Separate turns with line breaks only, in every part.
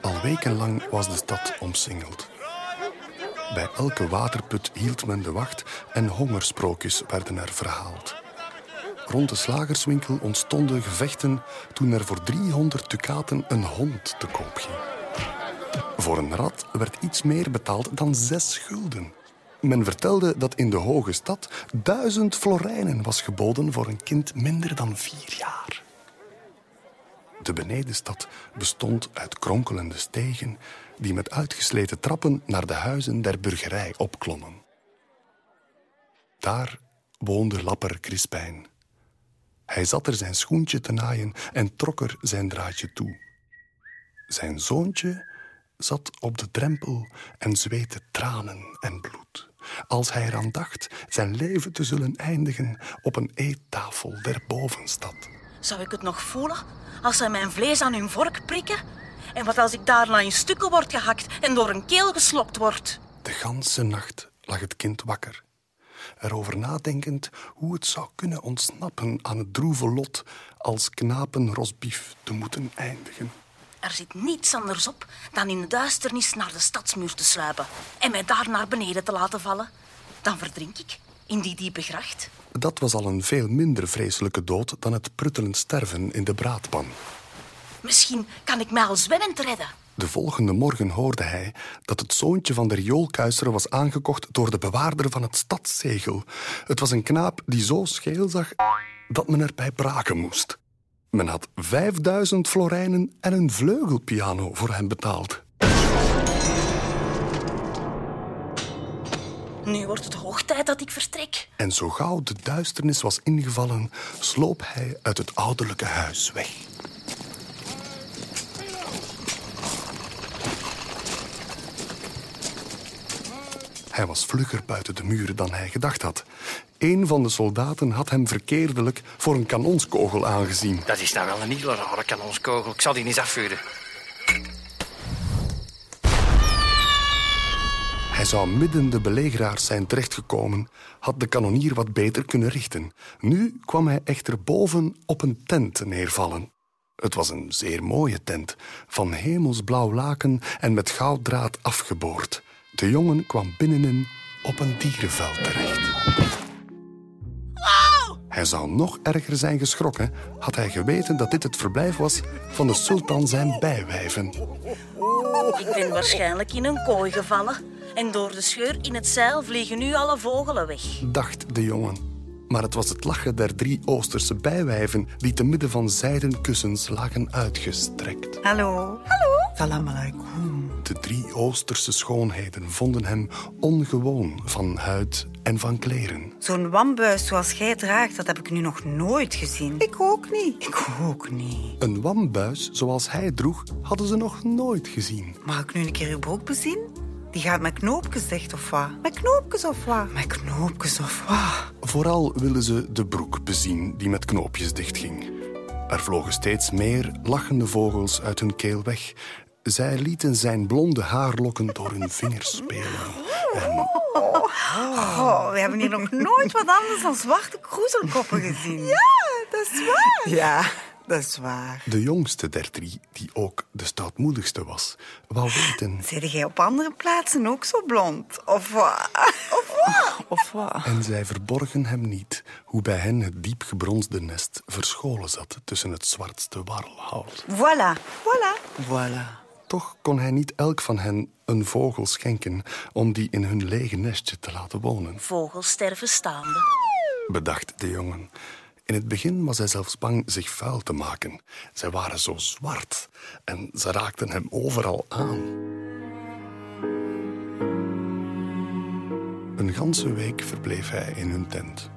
Al wekenlang was de stad omsingeld. Bij elke waterput hield men de wacht en hongersprookjes werden er verhaald. Rond de slagerswinkel ontstonden gevechten toen er voor 300 dukaten een hond te koop ging. Voor een rat werd iets meer betaald dan zes gulden. Men vertelde dat in de hoge stad duizend florijnen was geboden voor een kind minder dan vier jaar. De benedenstad bestond uit kronkelende stegen die met uitgesleten trappen naar de huizen der burgerij opklommen. Daar woonde lapper Crispijn. Hij zat er zijn schoentje te naaien en trok er zijn draadje toe. Zijn zoontje zat op de drempel en zweette tranen en bloed. Als hij eraan dacht zijn leven te zullen eindigen op een eettafel der bovenstad.
Zou ik het nog voelen als ze mijn vlees aan hun vork prikken? En wat als ik daarna in stukken word gehakt en door een keel geslokt word?
De ganse nacht lag het kind wakker, erover nadenkend hoe het zou kunnen ontsnappen aan het droeve lot als knapenrosbief te moeten eindigen.
Er zit niets anders op dan in de duisternis naar de stadsmuur te sluipen en mij daar naar beneden te laten vallen. Dan verdrink ik in die diepe gracht.
Dat was al een veel minder vreselijke dood dan het pruttelend sterven in de braadpan.
Misschien kan ik mij al zwemmend redden.
De volgende morgen hoorde hij dat het zoontje van de rioolkuiser was aangekocht door de bewaarder van het stadszegel. Het was een knaap die zo scheel zag dat men erbij braken moest. Men had 5000 florijnen en een vleugelpiano voor hem betaald.
Nu wordt het hoog tijd dat ik vertrek.
En zo gauw de duisternis was ingevallen, sloop hij uit het ouderlijke huis weg. Hij was vlugger buiten de muren dan hij gedacht had. Een van de soldaten had hem verkeerdelijk voor een kanonskogel aangezien.
Dat is nou wel een hele rare kanonskogel. Ik zal die eens afvuren.
Hij zou midden de belegeraars zijn terechtgekomen, had de kanonier wat beter kunnen richten. Nu kwam hij echter boven op een tent neervallen. Het was een zeer mooie tent, van hemelsblauw laken en met gouddraad afgeboord. De jongen kwam binnenin op een dierenveld terecht. Hij zou nog erger zijn geschrokken, had hij geweten dat dit het verblijf was van de sultan zijn bijwijven.
Ik ben waarschijnlijk in een kooi gevallen. En door de scheur in het zeil vliegen nu alle vogelen weg.
dacht de jongen. Maar het was het lachen der drie Oosterse bijwijven die te midden van zijden kussens lagen uitgestrekt.
Hallo. Hallo. Salam alaikum.
De drie Oosterse schoonheden vonden hem ongewoon van huid en van kleren.
Zo'n wambuis zoals jij draagt, dat heb ik nu nog nooit gezien. Ik ook niet. Ik ook niet.
Een wambuis zoals hij droeg, hadden ze nog nooit gezien.
Mag ik nu een keer uw broek bezien? Die gaat met knoopjes dicht of wat? Met knoopjes of wat? Met knoopjes of wat?
Vooral wilden ze de broek bezien die met knoopjes dichtging. Er vlogen steeds meer lachende vogels uit hun keel weg. Zij lieten zijn blonde haarlokken door hun vingers spelen. En
Oh, we hebben hier nog nooit wat anders dan zwarte kroezelkoppen gezien. Ja, dat is waar. Ja, dat is waar.
de jongste der drie, die ook de stoutmoedigste was, wou weten...
Zit jij op andere plaatsen ook zo blond? Of wat? Of wat? Of wat?
En zij verborgen hem niet hoe bij hen het diep gebronsde nest verscholen zat tussen het zwartste warrelhout.
Voilà, voilà. Voilà.
Toch kon hij niet elk van hen een vogel schenken om die in hun lege nestje te laten wonen,
Vogels sterven staande.
bedacht de jongen. In het begin was hij zelfs bang zich vuil te maken. Zij waren zo zwart en ze raakten hem overal aan. Een ganse week verbleef hij in hun tent.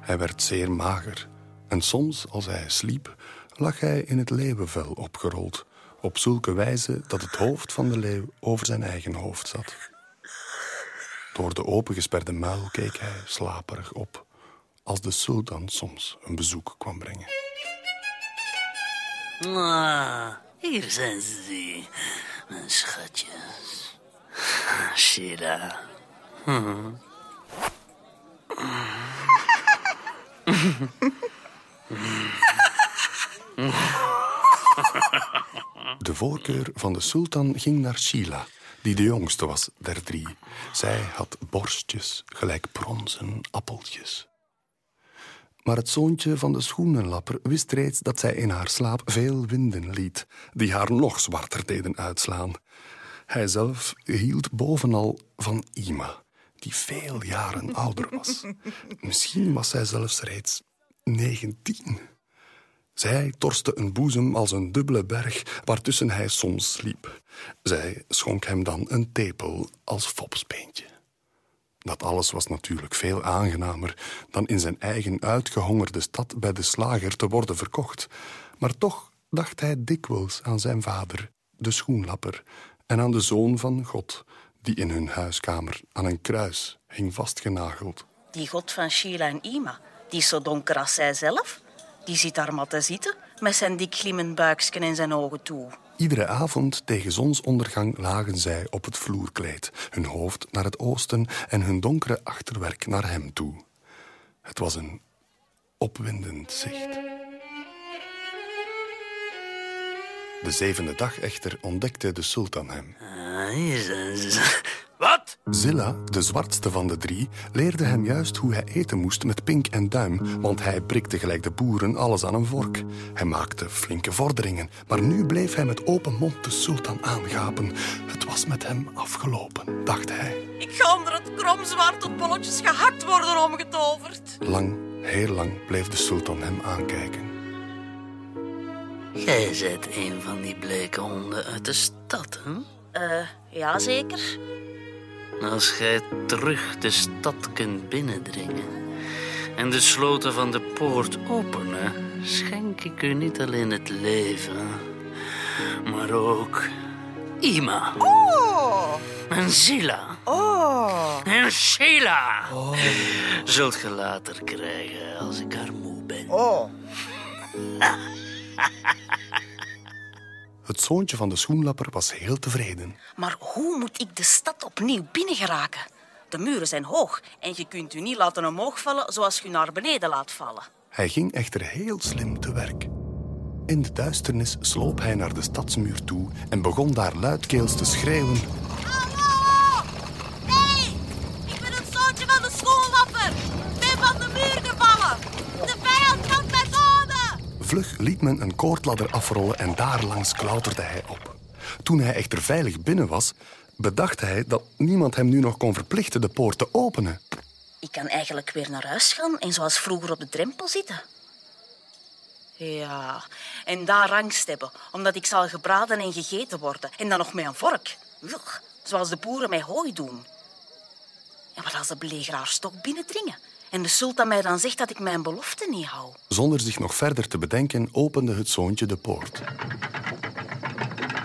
Hij werd zeer mager en soms, als hij sliep, lag hij in het leeuwenvel opgerold, op zulke wijze dat het hoofd van de leeuw over zijn eigen hoofd zat. Door de opengesperde muil keek hij slaperig op, als de sultan soms een bezoek kwam brengen.
Ah, hier zijn ze, mijn schatjes. Shira.
De voorkeur van de sultan ging naar Sheila, die de jongste was der drie. Zij had borstjes, gelijk bronzen appeltjes. Maar het zoontje van de schoenenlapper wist reeds dat zij in haar slaap veel winden liet, die haar nog zwarter deden uitslaan. Hij zelf hield bovenal van Ima, die veel jaren ouder was. Misschien was zij zelfs reeds negentien. Zij torste een boezem als een dubbele berg waartussen hij soms sliep. Zij schonk hem dan een tepel als fopspeentje. Dat alles was natuurlijk veel aangenamer dan in zijn eigen uitgehongerde stad bij de slager te worden verkocht. Maar toch dacht hij dikwijls aan zijn vader, de schoenlapper, en aan de zoon van God, die in hun huiskamer aan een kruis hing vastgenageld.
Die god van Sheila en Ima, die is zo donker als zij zelf. Die zit daar maar te zitten, met zijn dik glimmend buikje en zijn ogen toe.
Iedere avond tegen zonsondergang lagen zij op het vloerkleed, hun hoofd naar het oosten en hun donkere achterwerk naar hem toe. Het was een opwindend zicht. De zevende dag echter ontdekte de sultan hem. Zilla, de zwartste van de drie, leerde hem juist hoe hij eten moest met pink en duim, want hij prikte gelijk de boeren alles aan een vork. Hij maakte flinke vorderingen, maar nu bleef hij met open mond de sultan aangapen. Het was met hem afgelopen, dacht hij.
Ik ga onder het kromzwaard tot bolletjes gehakt worden omgetoverd.
Lang, heel lang bleef de sultan hem aankijken.
Jij bent een van die bleke honden uit de stad, hè?
Eh, ja zeker.
Als gij terug de stad kunt binnendringen en de sloten van de poort openen, schenk ik u niet alleen het leven, maar ook Ima
Oh,
en Zila
oh.
en Sheila. Zult ge later krijgen als ik haar moe ben.
Oh.
Het zoontje van de schoenlapper was heel tevreden.
Maar hoe moet ik de stad opnieuw binnengeraken? De muren zijn hoog en je kunt u niet laten omhoog vallen zoals je u naar beneden laat vallen.
Hij ging echter heel slim te werk. In de duisternis sloop hij naar de stadsmuur toe en begon daar luidkeels te schreeuwen. Vlug liet men een koordladder afrollen en daarlangs klauterde hij op. Toen hij echter veilig binnen was, bedacht hij dat niemand hem nu nog kon verplichten de poort te openen.
Ik kan eigenlijk weer naar huis gaan en zoals vroeger op de drempel zitten. Ja, en daar angst hebben, omdat ik zal gebraden en gegeten worden. En dan nog met een vork. Zoals de boeren met hooi doen. En wat als de belegeraars toch binnendringen? En de sultan mij dan zegt dat ik mijn belofte niet hou.
Zonder zich nog verder te bedenken, opende het zoontje de poort.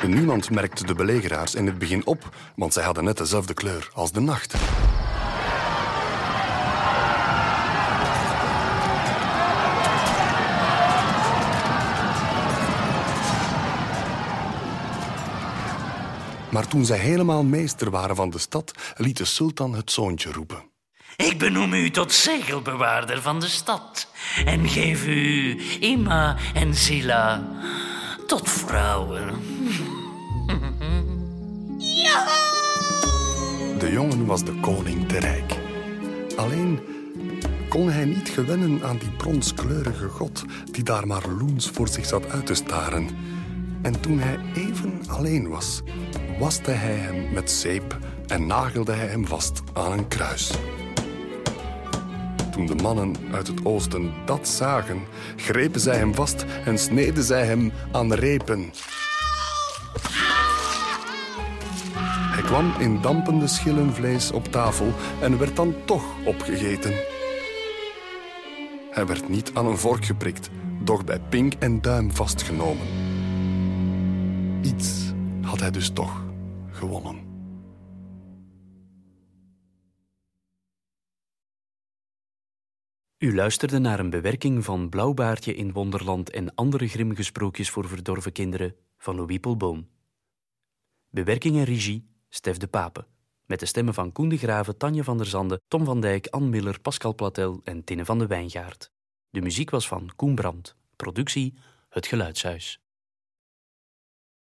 Niemand merkte de belegeraars in het begin op, want zij hadden net dezelfde kleur als de nacht. Maar toen zij helemaal meester waren van de stad, liet de sultan het zoontje roepen.
Ik benoem u tot zegelbewaarder van de stad en geef u Ima en Zila tot vrouwen.
De jongen was de koning te rijk. Alleen kon hij niet gewennen aan die bronskleurige god die daar maar loens voor zich zat uit te staren. En toen hij even alleen was, waste hij hem met zeep en nagelde hij hem vast aan een kruis. Toen de mannen uit het oosten dat zagen, grepen zij hem vast en sneden zij hem aan repen. Hij kwam in dampende schillen vlees op tafel en werd dan toch opgegeten. Hij werd niet aan een vork geprikt, doch bij pink en duim vastgenomen. Iets had hij dus toch gewonnen.
U luisterde naar een bewerking van Blauwbaardje in Wonderland en andere grimmige sprookjes voor verdorven kinderen van Louis Polboom. Bewerking en regie Stef de Pape. Met de stemmen van Koen de Graven, Tanja van der Zande, Tom van Dijk, Ann Miller, Pascal Platel en Tinne van de Wijngaard. De muziek was van Koen Brandt. Productie Het Geluidshuis.